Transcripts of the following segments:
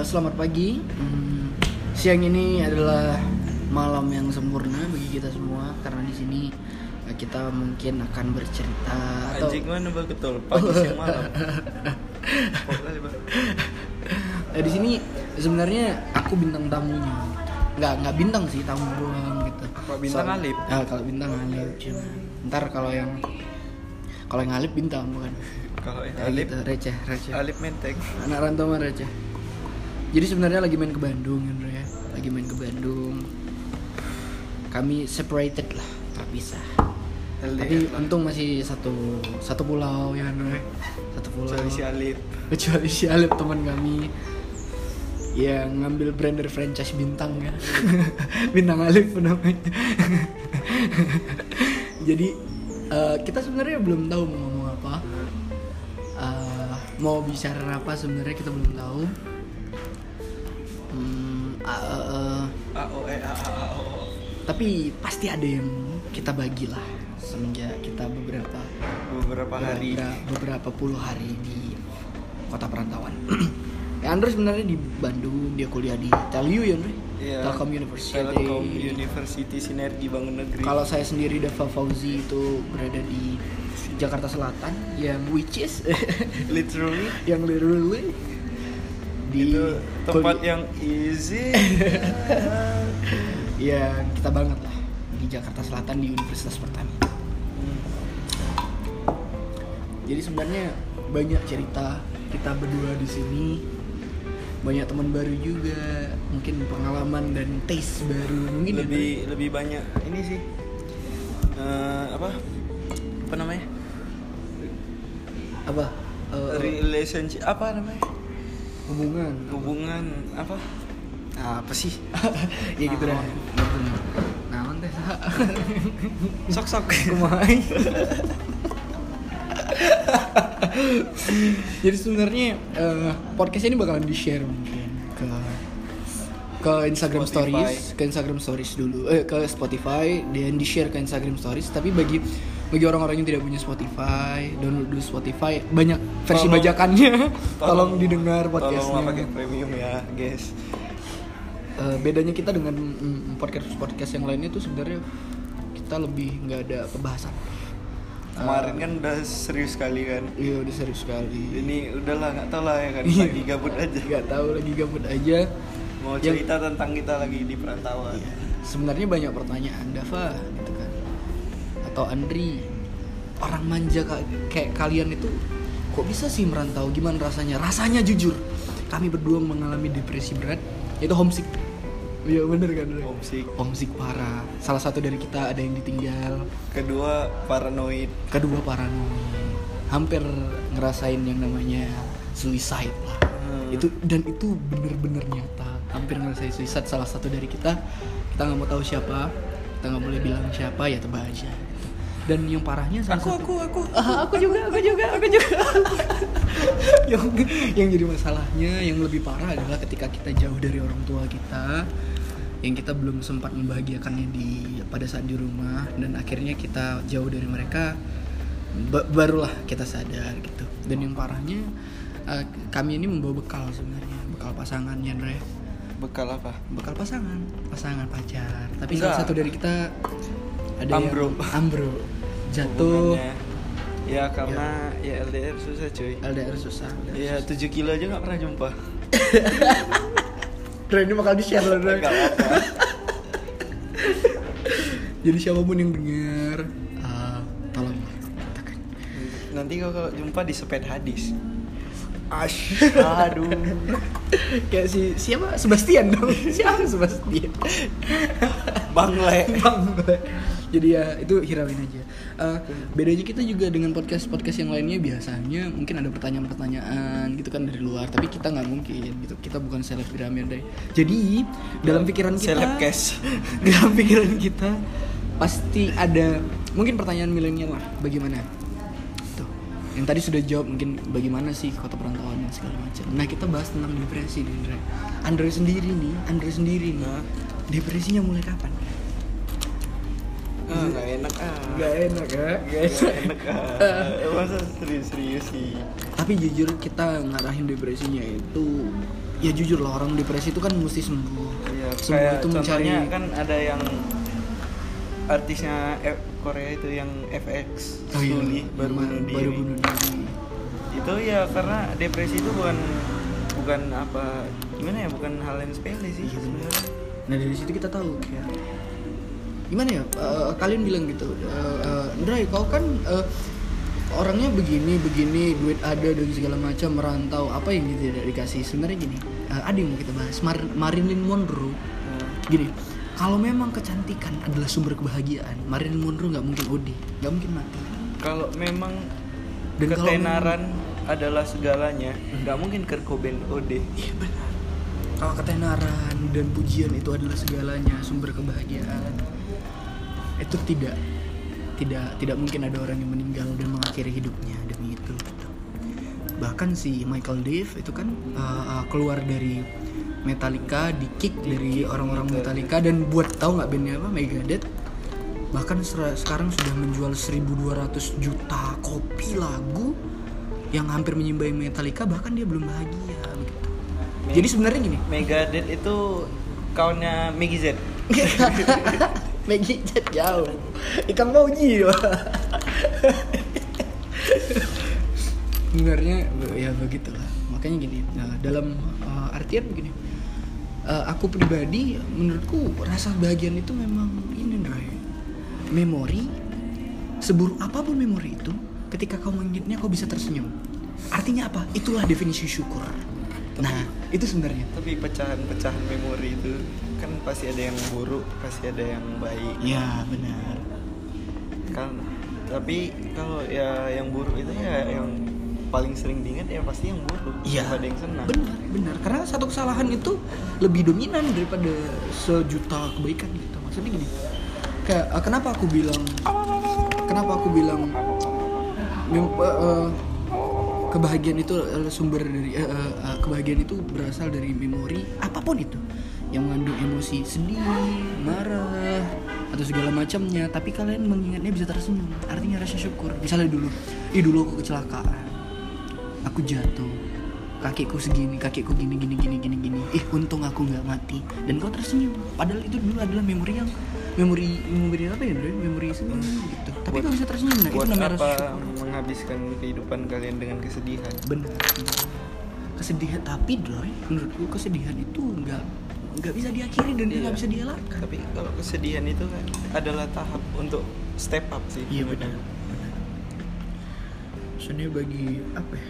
Eh, selamat pagi. Hmm, siang ini adalah malam yang sempurna bagi kita semua karena di sini eh, kita mungkin akan bercerita atau Anjing mana betul pagi siang malam. Eh, di sini sebenarnya aku bintang tamunya. Nggak nggak bintang sih tamu doang gitu. Apa bintang Alip? Ah, kalau bintang Alip. cuma. Ntar kalau yang kalau yang Alip bintang bukan. Kalau yang Alip, gitu, receh, receh. Alip menteng. anak rantau mah receh jadi sebenarnya lagi main ke Bandung Andro ya. Lagi main ke Bandung. Kami separated lah terpisah tapi LDR. untung masih satu satu pulau ya Andro ya. satu pulau. Kecuali si Alip. kecuali si Alip teman kami. Yang ngambil brand dari franchise bintang ya. Bintang Alif namanya. Jadi eh, kita sebenarnya belum tahu mau ngomong apa. Eh, mau bicara apa sebenarnya kita belum tahu Hmm, A O E A A A O. O. tapi pasti ada yang kita bagi lah semenjak kita beberapa Beberapa hari. beberapa, beberapa puluh hari di kota perantauan. ya Andre sebenarnya di Bandung, dia kuliah di Telyu ya Andre? Iya. Telkom University. Telkom University Sinergi Bangun Negeri. Kalau saya sendiri Dava Fauzi itu berada di Jakarta Selatan yang which is literally yang literally di itu tempat kul- yang easy. ya kita banget lah di Jakarta Selatan di Universitas Pertamina. Jadi sebenarnya banyak cerita kita berdua di sini. Banyak teman baru juga, mungkin pengalaman dan taste baru mungkin ya, lebih lebih banyak ini sih. Eh, apa? Apa namanya? apa eh, Relationship apa namanya? Hubungan Hubungan apa? apa sih ya gitu dah nah teh Sa? Sok sok. Kumai. Jadi sebenarnya eh, podcast ini bakalan di share mungkin ke ke Instagram Spotify. Stories, ke Instagram Stories dulu, eh ke Spotify dan di share ke Instagram Stories. Tapi bagi bagi orang-orang yang tidak punya Spotify, download dulu Spotify, banyak versi Tolong- bajakannya. Tolong, didengar Tolonglah podcastnya. pakai premium ya, guys. Eh, bedanya kita dengan mm, podcast podcast yang lainnya tuh sebenarnya kita lebih nggak ada pembahasan. Kemarin kan udah serius sekali kan. Iya udah serius sekali. Ini udahlah nggak tahu lah ya kan. Iya. Lagi gabut aja. nggak tahu lagi gabut aja. Mau Yang- cerita tentang kita lagi di perantauan. Iya. Sebenarnya banyak pertanyaan Dava. Atau Andri orang manja ka- kayak kalian itu kok bisa sih merantau? Gimana rasanya? Rasanya jujur kami berdua mengalami depresi berat yaitu homesick. Iya bener kan? Homesick. Homesick parah. Salah satu dari kita ada yang ditinggal. Kedua paranoid. kedua paranoid hampir ngerasain yang namanya suicide lah Hmm. itu dan itu bener-bener nyata hampir ngerasain suicide salah satu dari kita kita nggak mau tahu siapa kita nggak boleh bilang siapa ya tebak aja. Dan yang parahnya Aku satu aku aku. Ah, aku juga aku juga aku juga yang yang jadi masalahnya yang lebih parah adalah ketika kita jauh dari orang tua kita yang kita belum sempat membahagiakannya di pada saat di rumah dan akhirnya kita jauh dari mereka ba- barulah kita sadar gitu dan yang parahnya eh, kami ini membawa bekal sebenarnya bekal pasangannya Andre Bekal apa? bekal pasangan pasangan pacar tapi Enggak. salah satu dari kita ada Ambro. yang ambro jatuh Hubungannya. Ya karena ya LDR susah cuy. LDR susah Ya 7 kilo aja nggak pernah jumpa. Dre, ini bakal di share loh Dre. Jadi siapa pun yang dengar uh, Tolong katakan Nanti kalau jumpa di seped hadis. Ash Aduh Kayak si siapa? Sebastian dong Siapa Sebastian? Bang Le. Bang Jadi ya itu hirauin aja Uh, Bedanya kita juga dengan podcast-podcast yang lainnya Biasanya mungkin ada pertanyaan-pertanyaan gitu kan dari luar Tapi kita nggak mungkin gitu. Kita bukan selebgram ya Dre Jadi dalam pikiran kita Selebcast. dalam pikiran kita pasti ada mungkin pertanyaan milenial lah bagaimana? Tuh yang tadi sudah jawab mungkin bagaimana sih kota perantauan dan segala macam. Nah kita bahas tentang depresi nih Andre Andre sendiri nih Andre sendiri nih depresinya mulai kapan Ah, nggak enak ah. Gak enak ya Gak Nggak enak ah. Masa serius-serius sih. tapi jujur kita ngarahin depresinya itu ya jujur lah orang depresi itu kan mesti sembuh Iya, sembuh itu mencari kan ada yang artisnya F- Korea itu yang FX oh iya Sully baru Memang bunuh diri. baru bunuh diri Itu ya karena depresi itu bukan bukan apa gimana ya bukan hal yang sepele sih Iya, sebenarnya. Nah dari situ kita tahu kayak gimana ya? Eh, kalian bilang gitu, eh, eh, Ndray kau kan eh, orangnya begini begini duit ada dan segala macam merantau apa yang gitu tidak dikasih sebenarnya gini eh, ada yang mau kita bahas. Mar- Marilyn Monroe. Nah, gini kalau memang kecantikan adalah sumber kebahagiaan Marilyn Monroe nggak mungkin OD nggak mungkin mati. Kalau memang Dan kalau ketenaran adalah segalanya, nggak mungkin Kurt Cobain OD. iya benar. Kalau ketenaran dan pujian itu adalah segalanya sumber kebahagiaan itu tidak tidak tidak mungkin ada orang yang meninggal dan mengakhiri hidupnya demi itu gitu. bahkan si Michael Dave itu kan uh, uh, keluar dari Metallica di kick dari orang-orang Metallica dan buat tahu nggak bandnya apa Megadeth bahkan sekarang sudah menjual 1200 juta kopi lagu yang hampir menyimbai Metallica bahkan dia belum bahagia begitu. Jadi sebenarnya gini, Megadeth itu kawannya Meggy Z. Maggie Jet jauh. Ikan Mauji. Sebenarnya ya begitulah. Makanya gini, nah, dalam uh, artian begini. uh, aku pribadi menurutku rasa bahagian itu memang ini Ndray. Memori seburuk apa pun memori itu, ketika kau mengingatnya kau bisa tersenyum. Artinya apa? Itulah definisi syukur. Nah, itu sebenarnya. Tapi pecahan-pecahan memori itu kan pasti ada yang buruk, pasti ada yang baik. Ya, benar. Kan tapi kalau ya yang buruk itu ya yang paling sering diingat ya pasti yang buruk. Iya. Daripada yang senang. Benar, benar. Karena satu kesalahan itu lebih dominan daripada sejuta kebaikan gitu. Maksudnya gini. Kayak eh, kenapa aku bilang kenapa aku bilang eh, kebahagiaan itu sumber dari eh, kebahagiaan itu berasal dari memori apa pun itu yang mengandung emosi sedih, marah atau segala macamnya. Tapi kalian mengingatnya bisa tersenyum. Artinya rasa syukur. Misalnya dulu ih dulu aku kecelakaan. Aku jatuh. Kakiku segini kakiku gini gini gini gini gini. Ih untung aku nggak mati. Dan kau tersenyum. Padahal itu dulu adalah memori yang memori memori apa ya Bro? memori senyum gitu. Tapi Buat- kau bisa tersenyum nah itu Buat namanya apa menghabiskan kehidupan kalian dengan kesedihan? benar. Kesedihan tapi Droy menurutku kesedihan itu nggak nggak bisa diakhiri dan dia Iya. nggak bisa dielakkan Tapi kalau kesedihan itu kan adalah tahap untuk step up sih. iya benar Maksudnya bagi apa ya,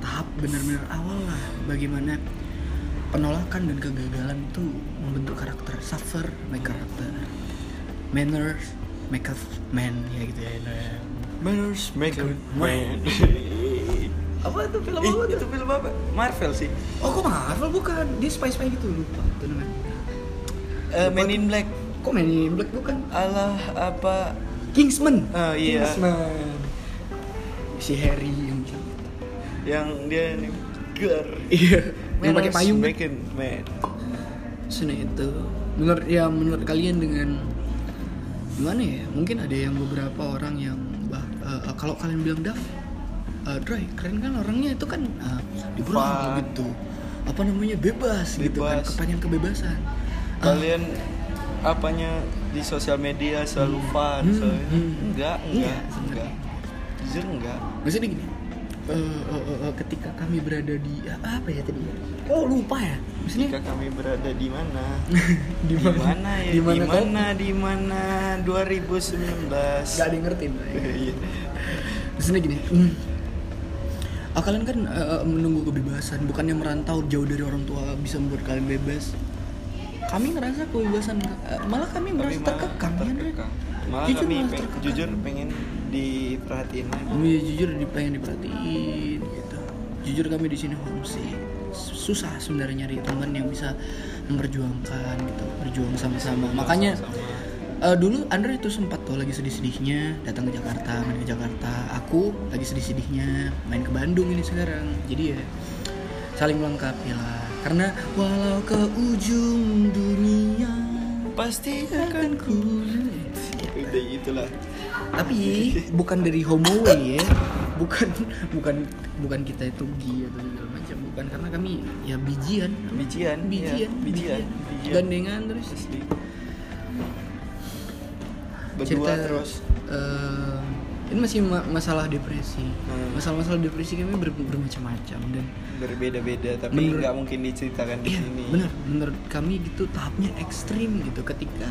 tahap benar-benar awal lah bagaimana penolakan dan kegagalan itu membentuk karakter suffer make karakter manners make a man ya gitu ya. Manners make a Man. apa itu film Ih, apa tuh? itu film apa? Marvel sih. oh kok Marvel bukan dia spy spy gitu lupa itu namanya Eh, Men in Black. kok Man in Black bukan Allah apa? Kingsman Oh, iya. Kingsman si Harry yang. Yang dia nih gar. iya yang pakai payung a man. Sini itu menurut ya menurut kalian dengan gimana ya mungkin ada yang beberapa orang yang bah, eh, kalau kalian bilang Daf eh, Dry keren kan orangnya itu kan uh, liberal Fun. gitu apa namanya bebas, gitu kan Bebas. kepengen kebebasan Ah, Kalian apanya di sosial media selalu fun, Hmm, selalu- hmm. enggak, Iya, enggak, sebenarnya. enggak. Jujur enggak. maksudnya gini eh, eh, eh, eh, ketika kami berada di ah, apa ya tadi oh lupa ya maksudnya Jika kami berada di mana? di mana ya? di mana? Di mana? 2019. Gak ada yang ngerti. Iya. Maksudnya gini, hmm, ah, kalian kan eh, menunggu kebebasan, bukannya merantau jauh dari orang tua bisa membuat kalian bebas. Kami ngerasa kebebasan, eh, malah kami merasa malah terkekang, ya, terkekang. Malah Jujur kami malah terkekang. jujur pengen diperhatiin lagi. Iya, jujur di pengen diperhatiin gitu. Jujur kami di sini homesick. Susah sebenarnya nyari teman yang bisa memperjuangkan gitu, berjuang sama-sama. Makanya Sama-sama. Eh, dulu Andre itu sempat tuh lagi sedih-sedihnya datang ke Jakarta, main ke Jakarta. Aku lagi sedih-sedihnya main ke Bandung ini sekarang. Jadi ya saling melengkapi lah. Karena walau ke ujung dunia pasti akan ku. udah itulah Tapi bukan dari homo ya. bukan bukan bukan kita itu gi atau segala macam bukan karena kami ya bijian Bijian, bijian iya, bijian, bijian. gandengan terus Asli. Berdua terus. eh, ini masih ma- masalah depresi Hmm. masalah-masalah depresi kami ber- bermacam-macam dan berbeda-beda tapi nggak mungkin diceritakan di Iya, sini. benar. Menurut kami gitu tahapnya ekstrim gitu ketika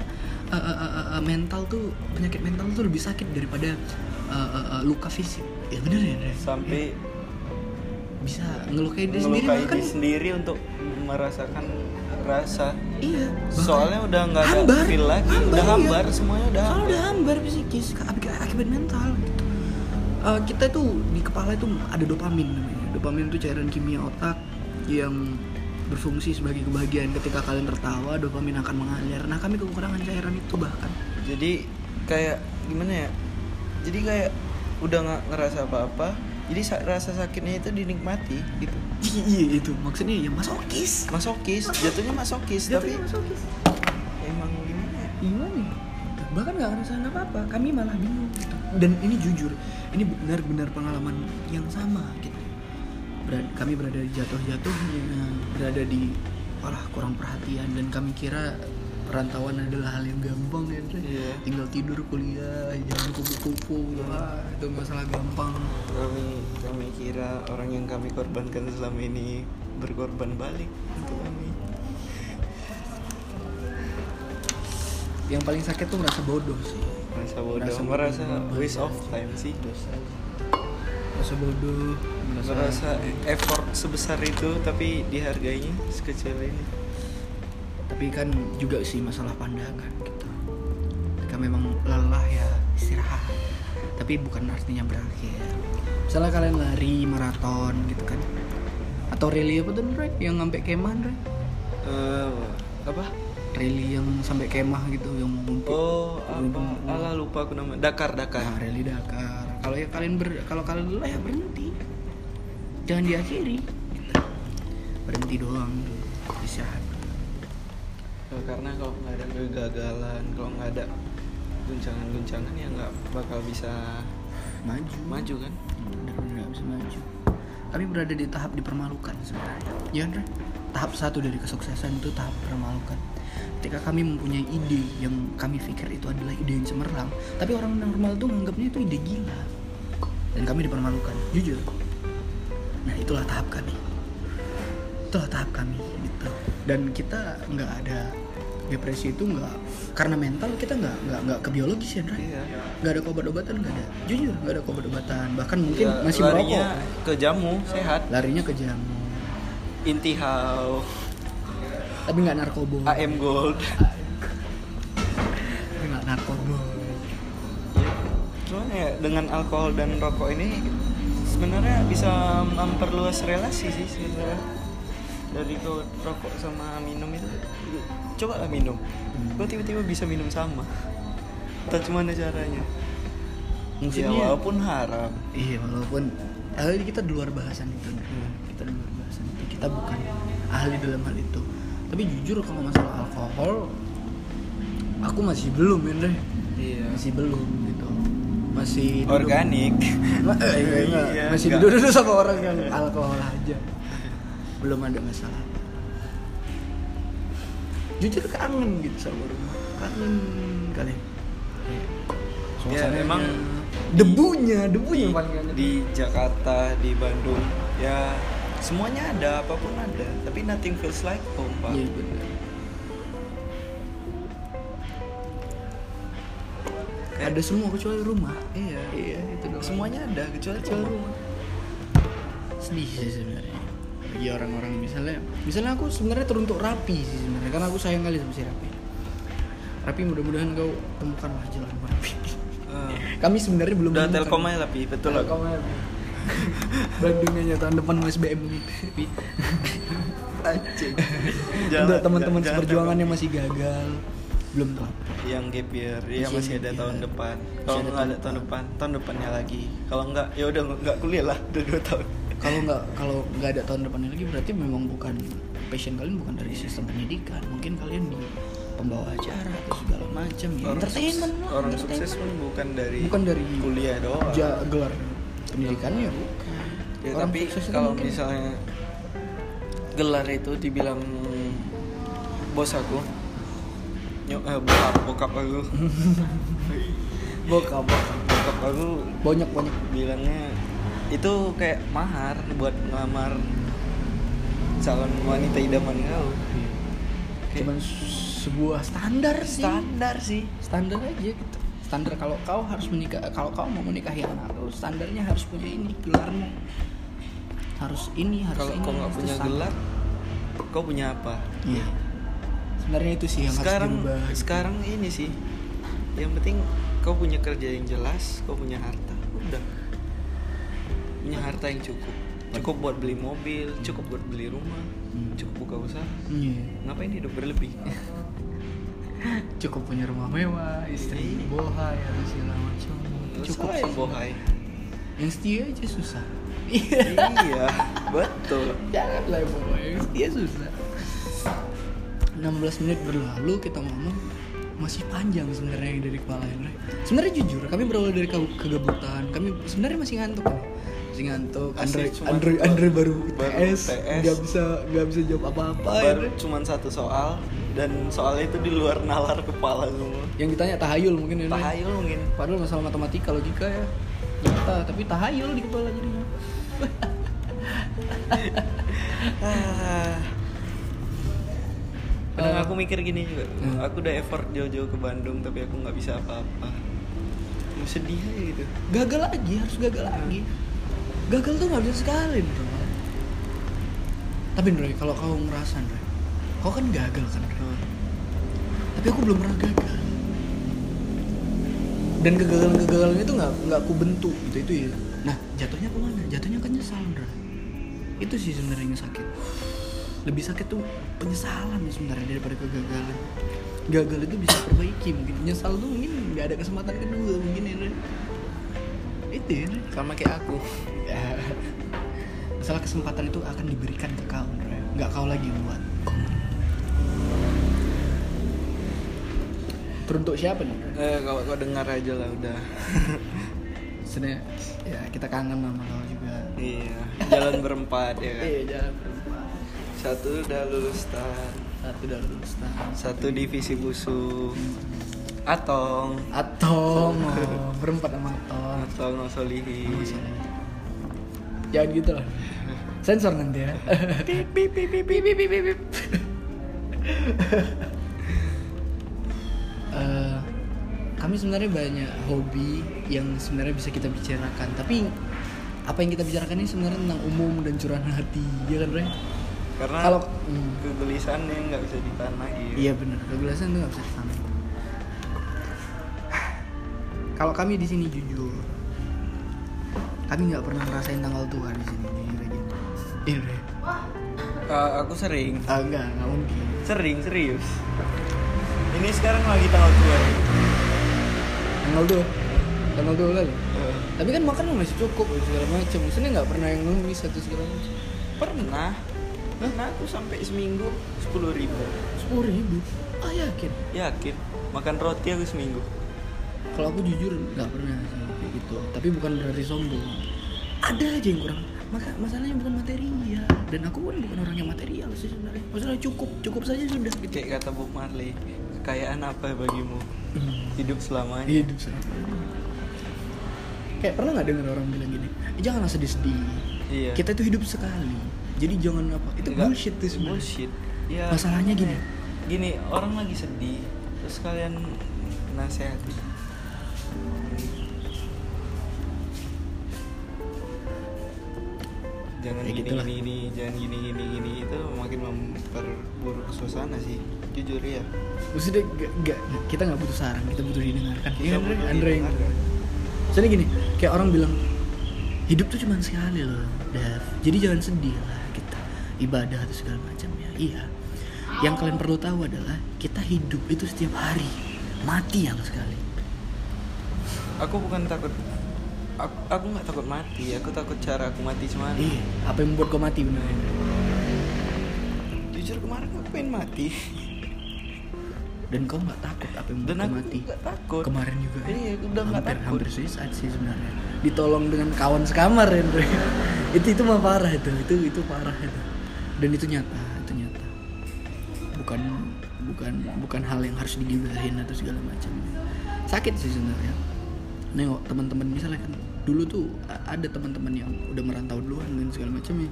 uh, uh, uh, uh, uh, mental tuh penyakit mental tuh lebih sakit daripada uh, uh, uh, luka fisik. Ya benar ya, Dre? Sampai bisa ngelukai diri sendiri bahkan diri sendiri untuk merasakan rasa. Iya. bahkan Soalnya udah nggak ada hambar, feel lagi, udah iya. hambar semuanya udah Soalnya hambar. udah hambar psikis akibat, akibat mental gitu. Uh, kita tuh di kepala itu ada dopamin namanya. Dopamin itu cairan kimia otak yang berfungsi sebagai kebahagiaan ketika kalian tertawa dopamin akan mengalir nah kami kekurangan cairan itu bahkan Jadi kayak gimana ya? Jadi kayak udah nggak ngerasa apa-apa. Jadi sa- rasa sakitnya itu dinikmati gitu. Iya itu. Maksudnya ya masokis. Masokis, jatuhnya masokis, tapi Jatuhnya masokis. Emang gimana ya? gimana ya? bahkan nggak ngerasain apa apa kami malah bingung gitu. Dan ini jujur ini benar-benar pengalaman yang sama gitu. Berada- kami berada di jatuh-jatuhnya berada di malah kurang perhatian. Dan kami kira perantauan adalah hal yang gampang ya Dre. Iya. tinggal tidur kuliah jangan kupu-kupu wah itu masalah gampang Kami kami kira orang yang kami korbankan selama ini berkorban balik untuk kami. yang paling sakit tuh merasa bodoh sih Merasa bodoh, Merasa merasa, waste of time sih. merasa bodoh Merasa effort sebesar itu tapi dihargainya sekecil ini. Tapi kan juga sih masalah pandangan gitu ketika memang lelah ya istirahat tapi bukan artinya berakhir misalnya kalian lari maraton gitu kan atau rally apa tuh Dre? yang sampai kemah Dre? Eh, apa? rally yang sampai kemah gitu yang ngumpul Oh, apa? Alah lupa aku nama. Dakar, Dakar. nah rally Dakar kalau ya kalian ber kalau kalian lelah ya berhenti jangan diakhiri gitu. berhenti doang istirahat Karena kalau nggak ada kegagalan, kalau nggak ada guncangan-guncangan ya nggak bakal bisa maju. maju kan? benar-benar nggak bisa maju. Kami berada di tahap dipermalukan sebenarnya. Ya Andre? Tahap satu dari kesuksesan itu tahap dipermalukan ketika kami mempunyai ide yang kami pikir itu adalah ide yang cemerlang tapi orang normal tuh menganggapnya itu ide gila. Dan kami dipermalukan jujur. Nah itulah tahap kami. Itulah tahap kami gitu. Dan kita nggak ada depresi itu nggak karena mental kita nggak nggak nggak ke biologis ya Andre Iya. nggak ada obat-obatan nggak ada. Jujur nggak ada obat-obatan. Bahkan mungkin Ya, masih larinya merokok ke jamu sehat. larinya ke jamu. Intihau, tapi nggak narkoba. AM Gold. tapi nggak narkoba. Cuman ya dengan alkohol dan rokok ini sebenarnya bisa memperluas relasi sih sebenarnya. Dari rokok sama minum itu coba lah minum. Kau tiba-tiba bisa minum sama. Entah cuma caranya. maksudnya ya walaupun haram. iya walaupun ahli kita di luar bahasan itu. Hmm. kita di luar bahasan itu kita bukan ahli dalam hal itu tapi jujur kalau masalah alkohol aku masih belum ya Dre. Iya. masih belum gitu masih Organik. Ma- eh, iya, enggak. Iya, masih duduk-duduk sama orang yang alkohol aja belum ada masalah jujur kangen gitu sama rumah kangen kali Ya, emang debunya debunya di, paling di Jakarta, di Bandung, ya semuanya ada, apa pun ada. Tapi nothing feels like home, Pak. iya benar Kayak- ada semua kecuali rumah Iya. iya itu doang Semuanya ada kecuali kecuali rumah. rumah sedih sih sebenarnya bagi orang-orang misalnya misalnya aku sebenarnya teruntuk rapi sih sebenarnya karena aku sayang kali sama si rapi rapi mudah-mudahan kau temukan lah jalan rapi Eh, kami sebenarnya belum udah telkom aja lah, Pi. betul lah. Telkom aja. Bandungnya tahun depan USBM. Anjing. Untuk teman-teman seperjuangan yang masih gagal belum tahu. yang gap year ya Masih masih ada tahun depan kalau nggak ada tahun depan tahun depannya lagi kalau nggak ya udah nggak kuliah lah udah dua tahun Kalau nggak kalau nggak ada tahun depannya lagi berarti memang bukan passion kalian bukan dari sistem pendidikan. Mungkin kalian di pembawa acara atau segala macam ya. orang Entertainment sukses, lah, orang entertainment. sukses pun bukan dari bukan dari kuliah doang ja- gelar pendidikannya bukan ya Orang tapi kalau mungkin- misalnya gelar itu dibilang bos aku nyok eh, bokap bokap aku bokap bokap bokap aku banyak banyak bilangnya itu kayak mahar buat ngelamar calon wanita idaman kau. Kayak cuman sebuah standar sih. Standar sih. Standar aja gitu. Standar kalau kau harus menikah kalau kau mau menikahi anak kau standarnya harus punya ini gelarmu. Harus ini harus kalau kau nggak punya standar. gelar kau punya apa? Iya. Sebenarnya itu sih yang sekarang harus dirubah gitu. sekarang ini sih. Yang penting kau punya kerja yang jelas kau punya harta udah punya harta yang cukup cukup buat beli mobil cukup buat beli rumah Hmm. cukup buka usaha Iya. ngapain hidup berlebih cukup punya rumah mewah istri Iya. bohai atau segala macam cukup sih. bohai yang setia aja susah iya betul janganlah bohai yang setia susah 16 menit berlalu kita ngomong masih panjang sebenarnya yang dari kepala Henry. Sebenarnya jujur, kami berawal dari ke- kegabutan. Kami sebenarnya masih ngantuk kan. Masih ngantuk. Andre, Andre, baru- Andre baru, baru TS, TS. nggak bisa nggak bisa jawab apa-apa. baru Henry. cuman satu soal dan soalnya itu di luar nalar kepala semua Yang ditanya tahayul mungkin Henry. tahayul mungkin Padahal masalah matematika logika ya nyata, tapi tahayul di kepala jadinya. Kadang Eh, aku mikir gini juga, hmm. aku udah effort jauh-jauh ke Bandung tapi aku nggak bisa apa-apa. Sedih aja gitu. gagal lagi harus gagal lagi gagal tuh nggak bisa sekali bro tapi Ndre kalau kau ngerasa Ndre kau kan gagal kan Ndre? Tapi aku belum pernah gagal. Dan kegagalan-kegagalan itu nggak nggak aku bentuk gitu itu ya. Nah jatuhnya ke mana? Jatuhnya ke nyesal Ndre. Itu sih sebenarnya yang sakit. Lebih sakit tuh penyesalan sebenarnya daripada kegagalan. Gagal itu bisa perbaiki mungkin. Nyesal tuh mungkin nggak ada kesempatan kedua mungkin ya Ndre. itu ya Ndre. Sama kayak aku. Ya. Masalah kesempatan itu akan diberikan ke kau, Ndre. nggak kau lagi buat. Teruntuk siapa nih? Eh, kalau kau dengar aja lah udah. Sebenarnya ya kita kangen sama kau juga. iya, jalan berempat ya kan. Iya, jalan berempat. Satu udah lulus tan, Satu udah lulus tahun. satu divisi busuk. Atong, Atong, oh, berempat sama Atong. Atong Solihi. Jangan gitu lah. Sensor nanti ya. Pip pip pip pip pip pip. Eh, kami sebenarnya banyak hobi yang sebenarnya bisa kita bicarakan, tapi apa yang kita bicarakan ini sebenarnya tentang umum dan curahan hati, ya kan, Ray? Karena Kalau hmm, kegelisahannya nggak bisa ditahan lagi. iya benar, kegelasan itu nggak bisa disamain. Kalau kami di sini jujur, kami nggak pernah ngerasain tanggal tua di sini, jujur aja. Iya, Ray. Eh, aku sering, Ah, enggak, enggak mungkin. sering serius. Ini sekarang lagi tanggal tua. ya? Tanggal dua, tanggal dua kali. Eh, Tapi kan makan masih cukup segala macam. Maksudnya nggak pernah yang ngemis atau segala macam. pernah, pernah aku sampai seminggu sepuluh ribu. Sepuluh ribu. Ah yakin. Yakin, makan roti aku seminggu. Kalau aku jujur nggak pernah sih gitu. Tapi bukan berarti sombong. Ada aja yang kurang. Maka masalahnya bukan material. Dan aku kan bukan orang yang material sih sebenarnya. Masalah cukup, cukup saja sudah gitu. Kayak kata Bob Marley, kekayaan apa bagimu? Hidup selamanya. Hidup selama. Kayak pernah nggak dengar orang bilang gini? "Eh, janganlah sedih-sedih. Iya. Kita tuh hidup sekali. Jadi jangan apa? Itu Enggak, bullshit tuh sebenarnya. Bullshit. Ya, Masalahnya gini. Gini, orang lagi sedih, terus kalian nasihati. Jangan Ya gini, gitulah. gini gini, jangan gini gini gini itu makin memperburuk suasana sih. Jujur ya. maksudnya gak, gak, kita nggak butuh saran kita butuh didengarkan Kita ya, Andre, butuh Andre yang didengarkan. soalnya gini kayak orang bilang hidup tuh cuma sekali loh Dev jadi jangan sedih lah kita ibadah atau segala macam ya iya yang kalian perlu tahu adalah kita hidup itu setiap hari mati yang sekali Aku bukan takut aku, aku nggak takut mati, aku takut cara aku mati semalam. iya apa yang membuat kau mati bener Andre? Jujur kemarin aku pengen mati. dan kau nggak takut apa yang dan membuat aku kau mati nggak takut kemarin juga ya? Iya, udah nggak hampir takut. hampir suicide sih sebenarnya ditolong dengan kawan sekamar ya Andre. itu itu mah parah itu itu itu parah itu dan itu nyata itu nyata bukan bukan bukan hal yang harus digibahin atau segala macam sakit sih sebenarnya nengok teman-teman misalnya kan dulu tuh ada teman-teman yang udah merantau duluan dan segala macam ya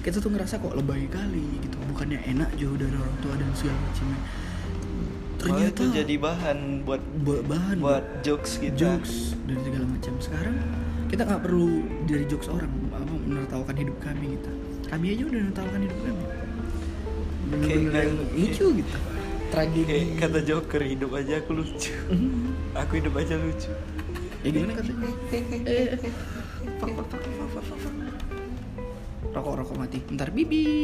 kita tuh ngerasa kok lebay kali gitu bukannya enak jauh dari orang tua dan segala macamnya. Malah itu jadi bahan buat bu- bahan buat jokes kita. jokes dan segala macam. Sekarang kita nggak perlu dari jokes orang apa menertawakan hidup kami gitu. Kami aja udah menertawakan hidup kami. Bener-bener yang kayak- lucu gitu. tragedi. kayak kata Joker hidup aja aku lucu. Mhm. Aku hidup aja lucu. Ya gimana? Katanya eh. Rokok rokok mati. Ntar bibip.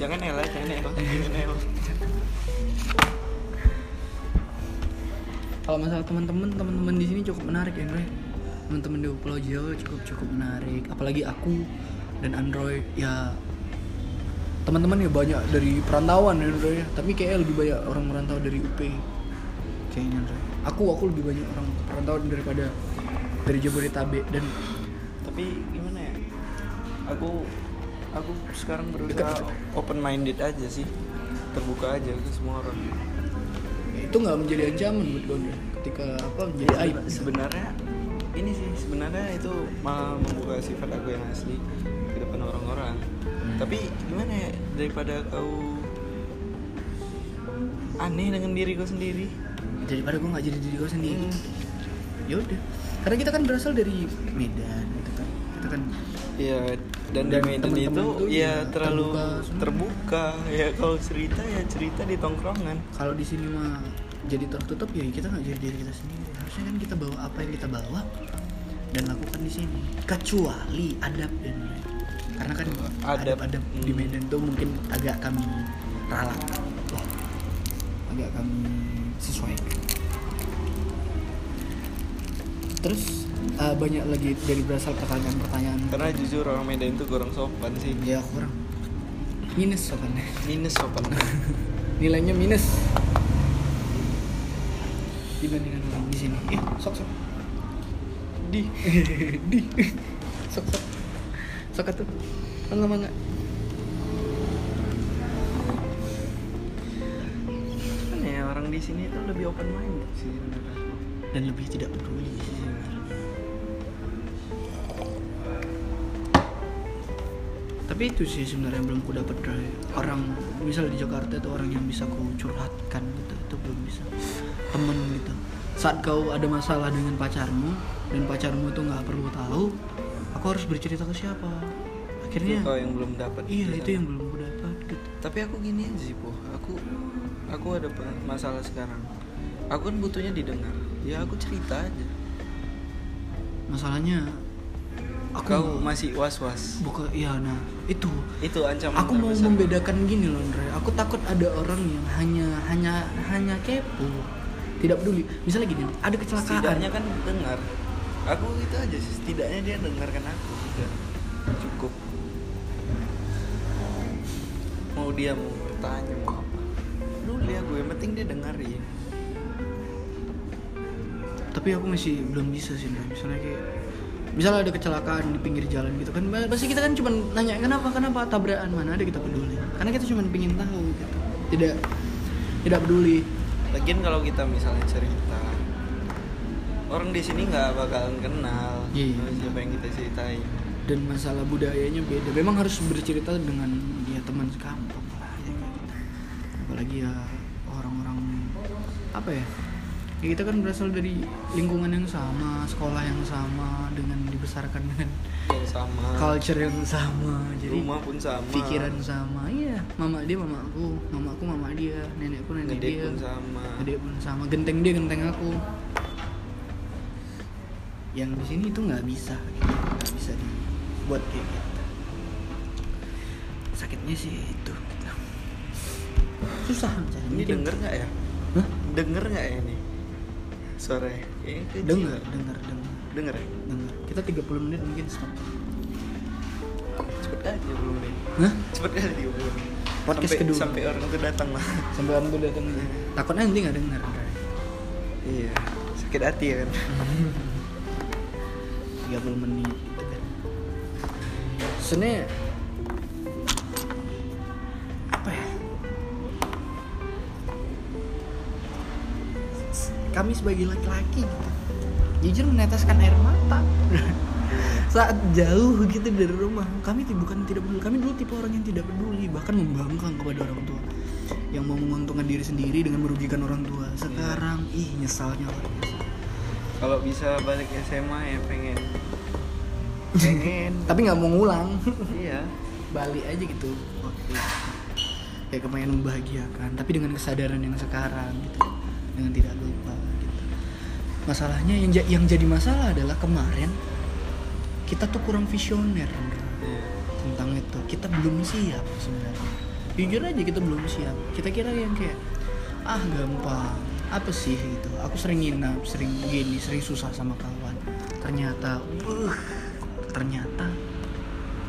Jangan Ella jangan Ella. Jangan Ella. Kalau masalah teman-teman teman-teman di sini cukup menarik ya Andre. Teman-teman di Pulau Jawa cukup cukup menarik. Apalagi aku dan Android. Ya teman-teman ya banyak dari perantauan ya Andre ya. Tapi kayaknya lebih banyak orang merantau dari UP kayaknya aku aku lebih banyak orang perantauan daripada dari Jabodetabek dan tapi gimana ya? Aku aku sekarang berusaha open minded aja sih. Terbuka aja ke semua orang. Itu nggak menjadi ancaman buat gue Andre ketika apa menjadi aib. Sebenarnya ini sih sebenarnya itu malah membuka sifat aku yang asli tapi gimana ya daripada kau aneh dengan diri kau sendiri? Daripada gue nggak jadi diri gue sendiri. Hmm. ya udah. Karena kita kan berasal dari Medan gitu kan. Kita kan Iya dan, di Dan Medan teman-teman itu tuh ya ya terlalu terbuka terbuka. ya kalau cerita ya cerita di tongkrongan. Kalau di sini mah jadi tertutup ya kita nggak jadi diri kita sendiri. Harusnya kan kita bawa apa yang kita bawa dan lakukan di sini. Kecuali adab dan karena kan Adab. adab, di Hmm. Medan tuh mungkin agak kami ralat. Agak kami sesuaikan. Terus eh, banyak lagi dari berasal pertanyaan-pertanyaan. Karena jujur orang Medan itu kurang sopan sih. Ya kurang. Minus soalnya minus sopan. Nilainya minus. Dibandingkan orang di sini. Eh sok sok. Di. Di. Sok sok sok atuh mangga mangga kan ya orang di sini itu lebih open minded sih sebenarnya. dan lebih tidak peduli sih sebenarnya. tapi itu sih sebenarnya belum ku dapat dari orang misal di Jakarta itu orang yang bisa ku curhatkan gitu itu belum bisa temen gitu saat kau ada masalah dengan pacarmu dan pacarmu tuh nggak perlu tahu aku harus bercerita ke siapa? Akhirnya Itu yang belum dapat iya di itu sana. yang belum ku dapat gitu. Tapi aku gini aja sih po aku aku ada masalah sekarang. Aku kan butuhnya didengar. Ya aku cerita aja. Masalahnya aku kau masih was was buka iya nah itu. Itu ancaman aku mau terbesar. membedakan gini loh Andre. Aku takut ada orang yang hanya hanya hanya kepo. Tidak peduli. Misalnya gini ada kecelakaan. Setidaknya kan dengar aku itu aja sih setidaknya dia dengarkan aku udah cukup. Mau dia mau bertanya mau apa peduli aku yang penting dia dengerin. Tapi aku masih belum bisa sih Andre. misalnya kayak misalnya ada kecelakaan di pinggir jalan gitu kan pasti kita kan cuma nanya kenapa kenapa tabrakan? Mana ada kita peduli. Karena kita cuma pingin tahu gitu. Tidak tidak peduli. Lagian kalau kita misalnya cerita orang di sini nggak bakalan kenal Iya. sama siapa yang kita ceritain. Dan masalah budayanya beda. Memang harus bercerita dengan dia teman sekampung lah ya kan. apalagi ya orang-orang apa ya? Ya kita kan berasal dari lingkungan yang sama sekolah yang sama dengan dibesarkan dengan yang sama. culture yang sama. Jadi rumah pun sama. pikiran sama. Iya mama dia mama aku mama aku mama dia nenekku nenek ngedek dia. pun sama. Gede pun sama. Genteng dia genteng aku yang di sini itu nggak bisa gitu. nggak bisa dibuat kayak gitu. Sakitnya sih itu gitu. susah mencari ini denger nggak ya? Hah? denger nggak ya ini? Sore. Kayaknya kecil. dengar dengar dengar denger. Ya? Dengar kita 30 menit mungkin stop. Cepet aja 30 menit. Hah? cepet kali 30 menit. Podcast sampai, kedua. sampai orang tuh datang lah. Sampai orang tuh datang. Takutnya nanti nggak dengar Bray. iya. Sakit hati ya kan 30 menit gitu kan. Sebenarnya apa ya? Kami sebagai laki-laki gitu, jujur meneteskan air mata. Saat jauh gitu dari rumah kami bukan tidak peduli kami dulu tipe orang yang tidak peduli bahkan membangkang kepada orang tua. Yang mau menguntungkan diri sendiri dengan merugikan orang tua. Sekarang ih nyesalnya luar biasa kalau bisa balik SMA ya pengen. Pengen. Tapi nggak mau ngulang. Iya. Balik aja gitu. Waktu kayak kepengen membahagiakan tapi dengan kesadaran yang sekarang gitu. Dengan tidak lupa gitu. Masalahnya yang yang jadi masalah adalah kemarin kita tuh kurang visioner Iya. tentang itu. Kita belum siap sebenarnya. Jujur aja kita belum siap. Kita kira yang kayak ah gampang apa sih gitu? Aku sering nginap sering gini sering susah sama kawan. Ternyata uh, ternyata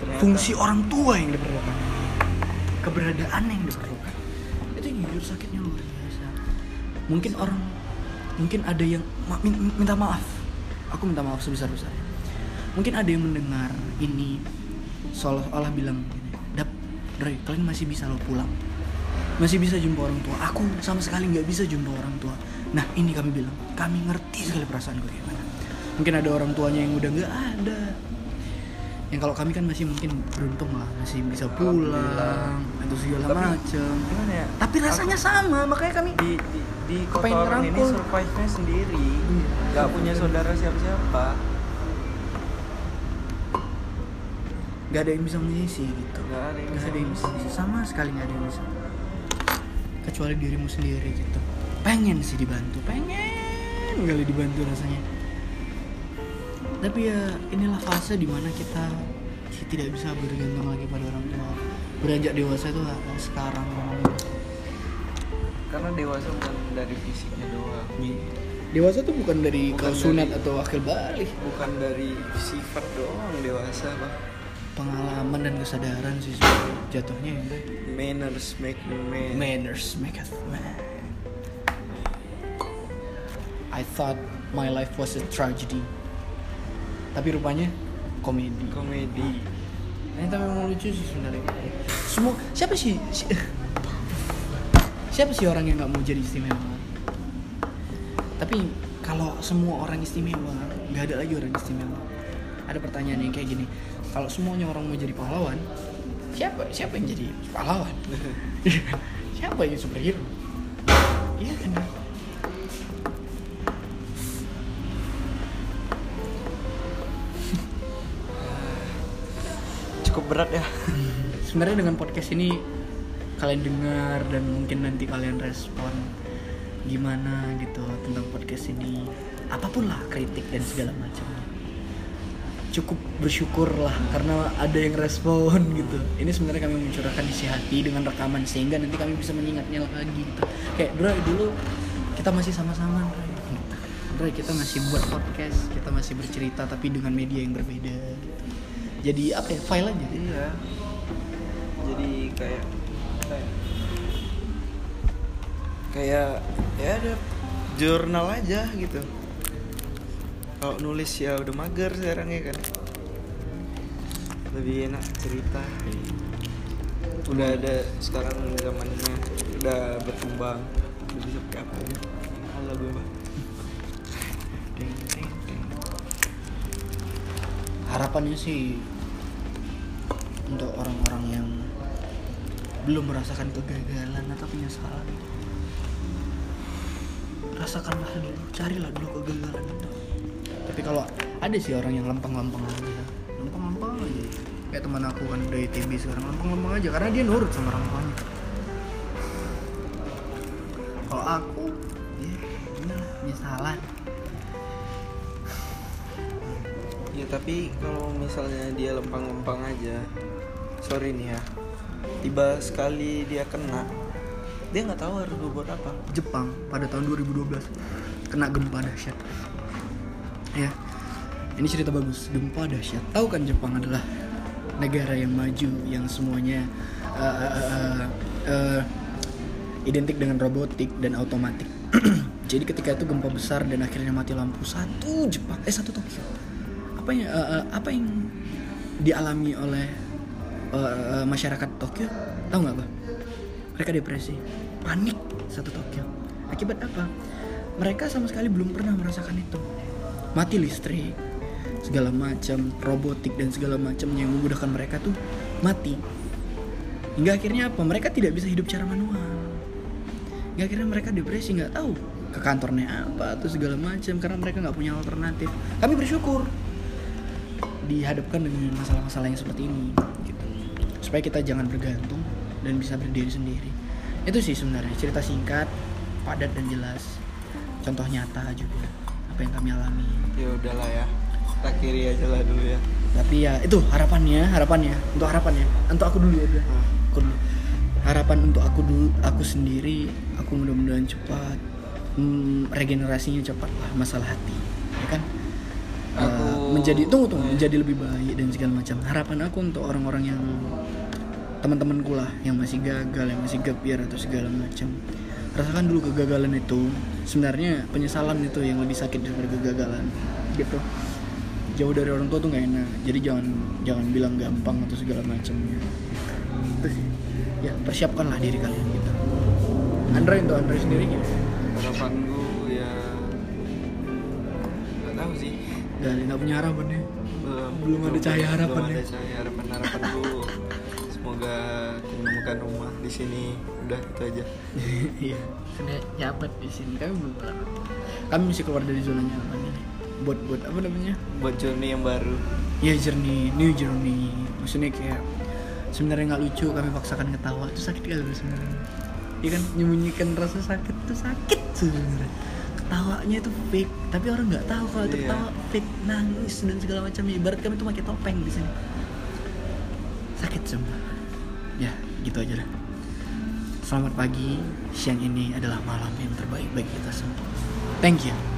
Ternyata- fungsi orang tua yang diperlukan. Keberadaan yang diperlukan. Itu jujur sakitnya luar biasa. Mungkin orang mungkin ada yang ma- min- minta maaf. Aku minta maaf sebesar besarnya mungkin ada yang mendengar ini seolah-olah bilang dap Dre kalian masih bisa lo pulang masih bisa jumpa orang tua. Aku sama sekali nggak bisa jumpa orang tua. Nah ini kami bilang. Kami ngerti sekali perasaan gue gimana mungkin ada orang tuanya yang udah nggak ada. Yang kalau kami kan masih mungkin beruntung lah. Masih bisa pulang atau segala Tapi- macem gimana ya? Tapi rasanya sama. Makanya kami di di, di kota ini survive nya sendiri. Iya. nggak punya saudara siapa siapa nggak ada yang bisa mengisi gitu. Nggak ada yang bisa ada yang bisa sama sekali nggak ada yang bisa kecuali dirimu sendiri gitu. Pengen sih dibantu pengen kali dibantu rasanya. Tapi ya inilah fase di mana kita tidak bisa bergantung lagi pada orang tua. Beranjak dewasa itu sekarang karena dewasa bukan dari fisiknya doang. Dewasa tuh bukan dari Bukan kau sunat dari- atau akil balik. bukan dari sifat doang dewasa bang pengalaman dan kesadaran sih jatuhnya ya manners make man Manners maketh man. I thought my life was a tragedy. Tapi rupanya komedi. komedi Ternyata memang lucu sih sebenarnya. Semua siapa sih si- siapa sih orang yang nggak mau jadi istimewa? Tapi kalau semua orang istimewa, nggak ada lagi orang istimewa. Ada pertanyaan yang kayak gini. Kalau semuanya orang mau jadi pahlawan, siapa siapa yang jadi pahlawan? siapa yang superhero? Iya kan? cukup berat ya Sebenarnya dengan podcast ini kalian dengar dan mungkin nanti kalian respon gimana gitu tentang podcast ini apa pun lah kritik dan segala macam cukup bersyukur lah karena ada yang respon gitu. Ini sebenarnya kami mencurahkan isi hati dengan rekaman sehingga nanti kami bisa mengingatnya lagi gitu. Kayak bro dulu kita masih sama-sama gitu. Bray kita masih buat podcast kita masih bercerita tapi dengan media yang berbeda gitu. Jadi apa ya file aja? Iya. Jadi kayak kayak kayak ya ada jurnal aja gitu kalau nulis ya udah mager sekarang ya kan. Lebih enak cerita. Udah ada sekarang zamannya udah berkembang. Udah bisa pakai apa aja. Halo gue ding. harapannya sih untuk orang-orang yang belum merasakan kegagalan atau penyesalan rasakanlah dulu carilah dulu kegagalan itu tapi kalau ada sih orang yang lempeng-lempeng aja. Lempeng-lempeng aja. Kayak teman aku kan udah ITB sekarang lempeng-lempeng aja. Karena dia nurut sama orang tuanya. Kalau aku ya inilah penyesalan Ya tapi kalau misalnya dia lempang-lempang aja, sorry nih ya, tiba sekali dia kena, dia nggak tahu harus berbuat apa. Jepang pada tahun 2012 kena gempa dahsyat. Ya, ini cerita bagus. Gempa dahsyat. Tahu kan Jepang adalah negara yang maju yang semuanya uh, uh, uh, uh, identik dengan robotik dan otomatik. Jadi ketika itu gempa besar dan akhirnya mati lampu satu Jepang eh satu Tokyo. Apa yang uh, uh, apa yang dialami oleh uh, uh, masyarakat Tokyo? Tahu nggak apa? Mereka depresi, panik satu Tokyo. Akibat apa? Mereka sama sekali belum pernah merasakan itu. Mati listrik, segala macam robotik dan segala macam yang memudahkan mereka tuh mati. Hingga akhirnya apa? Mereka tidak bisa hidup secara manual. Hingga akhirnya mereka depresi nggak tahu ke kantornya apa atau segala macam karena mereka nggak punya alternatif. Kami bersyukur dihadapkan dengan masalah-masalah yang seperti ini gitu. supaya kita jangan bergantung dan bisa berdiri sendiri itu sih sebenarnya cerita singkat padat dan jelas contoh nyata juga apa yang kami alami. Ya udahlah ya kita kiri aja lah dulu ya. Tapi ya itu harapannya harapannya untuk harapannya. Untuk aku dulu ya Hmm. aku dulu. Harapan untuk aku dulu aku sendiri aku mudah-mudahan cepat hmm, regenerasinya cepat lah masalah hati ya kan? Uh, Aku- menjadi tunggu tunggu iya. menjadi lebih baik dan segala macam. Harapan aku untuk orang-orang yang teman-temanku lah yang masih gagal yang masih gap year atau segala macam rasakan dulu kegagalan itu. Sebenarnya penyesalan itu yang lebih sakit daripada kegagalan gitu. Jauh dari orang tua tuh nggak enak. Jadi jangan jangan bilang gampang atau segala macamnya. Itu sih. Ya persiapkanlah diri kalian gitu. Andre untuk Andre sendiri gimana? harapanku ya nggak tahu sih. Dari nggak punya harapan ya? Belum Belum ada cahaya harapan belum ya? ada cahaya harapan. Harapanku semoga menemukan rumah di sini udah itu aja. Iya. Kena nyaman di sini. Kami belum pernah. Kami masih keluar dari zona nyaman ini. Buat buat apa namanya? Buat journey yang baru. Ya journey new journey. Maksudnya kayak sebenarnya nggak lucu kami paksakan ketawa. Itu sakit kali sebenarnya? Ya kan menyembunyikan rasa sakit itu sakit sebenarnya. Ketawanya itu fake. Tapi orang nggak tahu kalau itu Iya. ketawa fake nangis dan segala macam. Ibarat kami tuh pakai topeng di sini. Sakit semua ya gitu aja lah selamat pagi. Siang ini adalah malam yang terbaik bagi kita semua. Thank you